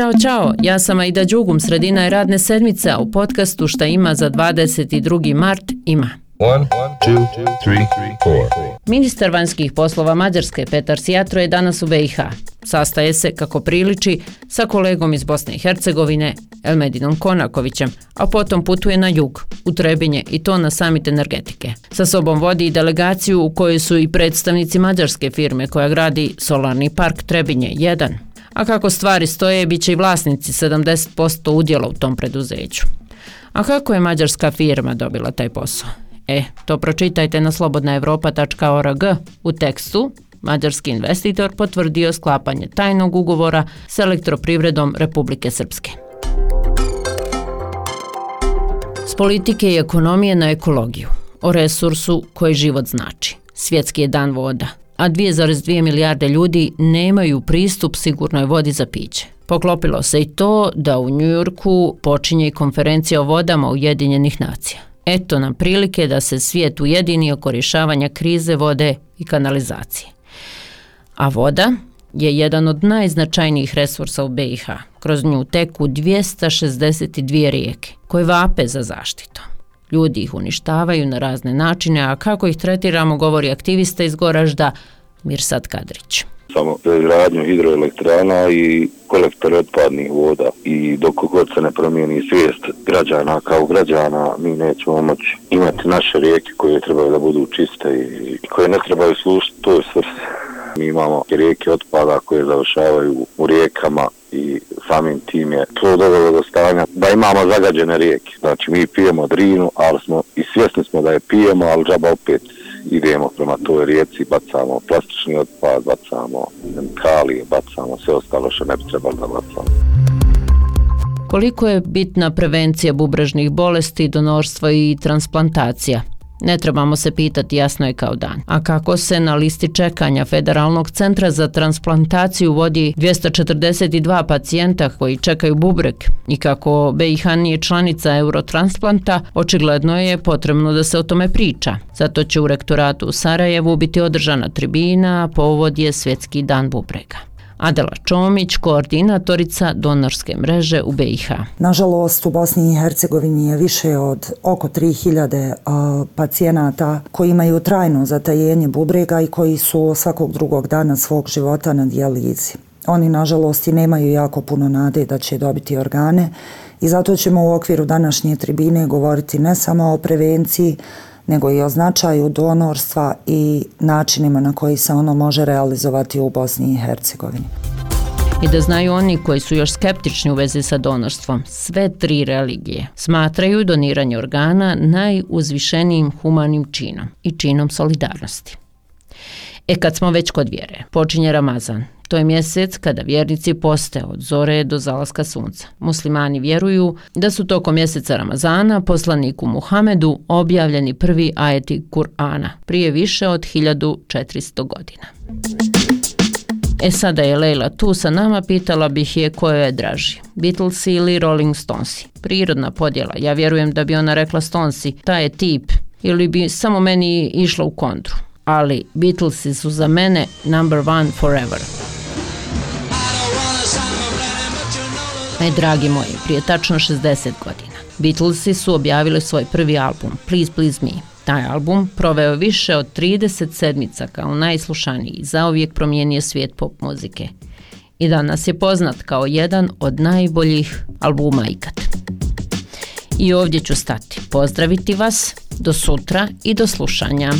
Ćao, čao, ja sam Aida Đugum, sredina je radne sedmice, a u podcastu šta ima za 22. mart ima. One, two, three, Ministar vanjskih poslova Mađarske Petar Sijatro je danas u BiH. Sastaje se, kako priliči, sa kolegom iz Bosne i Hercegovine, Elmedinom Konakovićem, a potom putuje na jug, u Trebinje i to na samit energetike. Sa sobom vodi i delegaciju u kojoj su i predstavnici mađarske firme koja gradi solarni park Trebinje 1. A kako stvari stoje, bit će i vlasnici 70% udjela u tom preduzeću. A kako je mađarska firma dobila taj posao? E, to pročitajte na slobodnaevropa.org u tekstu. Mađarski investitor potvrdio sklapanje tajnog ugovora s elektroprivredom Republike Srpske. S politike i ekonomije na ekologiju, o resursu koji život znači. Svjetski je dan voda, a 2,2 milijarde ljudi nemaju pristup sigurnoj vodi za piće. Poklopilo se i to da u Njujorku počinje i konferencija o vodama Ujedinjenih nacija. Eto nam prilike da se svijet ujedini oko rješavanja krize vode i kanalizacije. A voda je jedan od najznačajnijih resursa u BiH. Kroz nju teku 262 rijeke koje vape za zaštitom. Ljudi ih uništavaju na razne načine, a kako ih tretiramo govori aktivista iz Goražda Mirsad Kadrić samo za izradnju hidroelektrana i kolektor otpadnih voda i dok god se ne promijeni svijest građana kao građana mi nećemo moći imati naše rijeke koje trebaju da budu čiste i koje ne trebaju slušati toj svrsi. Mi imamo rijeke otpada koje završavaju u rijekama i samim tim je to dovelo do stanja da imamo zagađene rijeke. Znači mi pijemo drinu, ali smo i svjesni smo da je pijemo, ali džaba opet idemo prema toj rijeci, bacamo plastični otpad, bacamo kali, bacamo sve ostalo što ne bi trebalo da bacamo. Koliko je bitna prevencija bubrežnih bolesti, donorstva i transplantacija? Ne trebamo se pitati, jasno je kao dan. A kako se na listi čekanja Federalnog centra za transplantaciju vodi 242 pacijenta koji čekaju bubrek i kako BiH nije članica Eurotransplanta, očigledno je potrebno da se o tome priča. Zato će u rektoratu u Sarajevu biti održana tribina, povod je Svjetski dan bubrega. Adela Čomić, koordinatorica donorske mreže u BiH. Nažalost, u Bosni i Hercegovini je više od oko 3000 e, pacijenata koji imaju trajno zatajenje bubrega i koji su svakog drugog dana svog života na dijalizi. Oni, nažalost, i nemaju jako puno nade da će dobiti organe i zato ćemo u okviru današnje tribine govoriti ne samo o prevenciji, nego i o značaju donorstva i načinima na koji se ono može realizovati u Bosni i Hercegovini. I da znaju oni koji su još skeptični u vezi sa donorstvom, sve tri religije smatraju doniranje organa najuzvišenijim humanim činom i činom solidarnosti. E kad smo već kod vjere, počinje Ramazan, To je mjesec kada vjernici poste od zore do zalaska sunca. Muslimani vjeruju da su tokom mjeseca Ramazana poslaniku Muhamedu objavljeni prvi ajeti Kur'ana prije više od 1400 godina. E sada je Leila tu sa nama, pitala bih je koje je draži, Beatles ili Rolling Stonesi. Prirodna podjela, ja vjerujem da bi ona rekla Stonesi, ta je tip, ili bi samo meni išla u kontru. Ali Beatlesi su za mene number one forever. E, dragi moji, prije tačno 60 godina. Beatlesi su objavili svoj prvi album, Please Please Me. Taj album proveo više od 30 sedmica kao najslušaniji i zaovijek promijenio svijet pop muzike. I danas je poznat kao jedan od najboljih albuma ikad. I ovdje ću stati. Pozdraviti vas do sutra i do slušanja.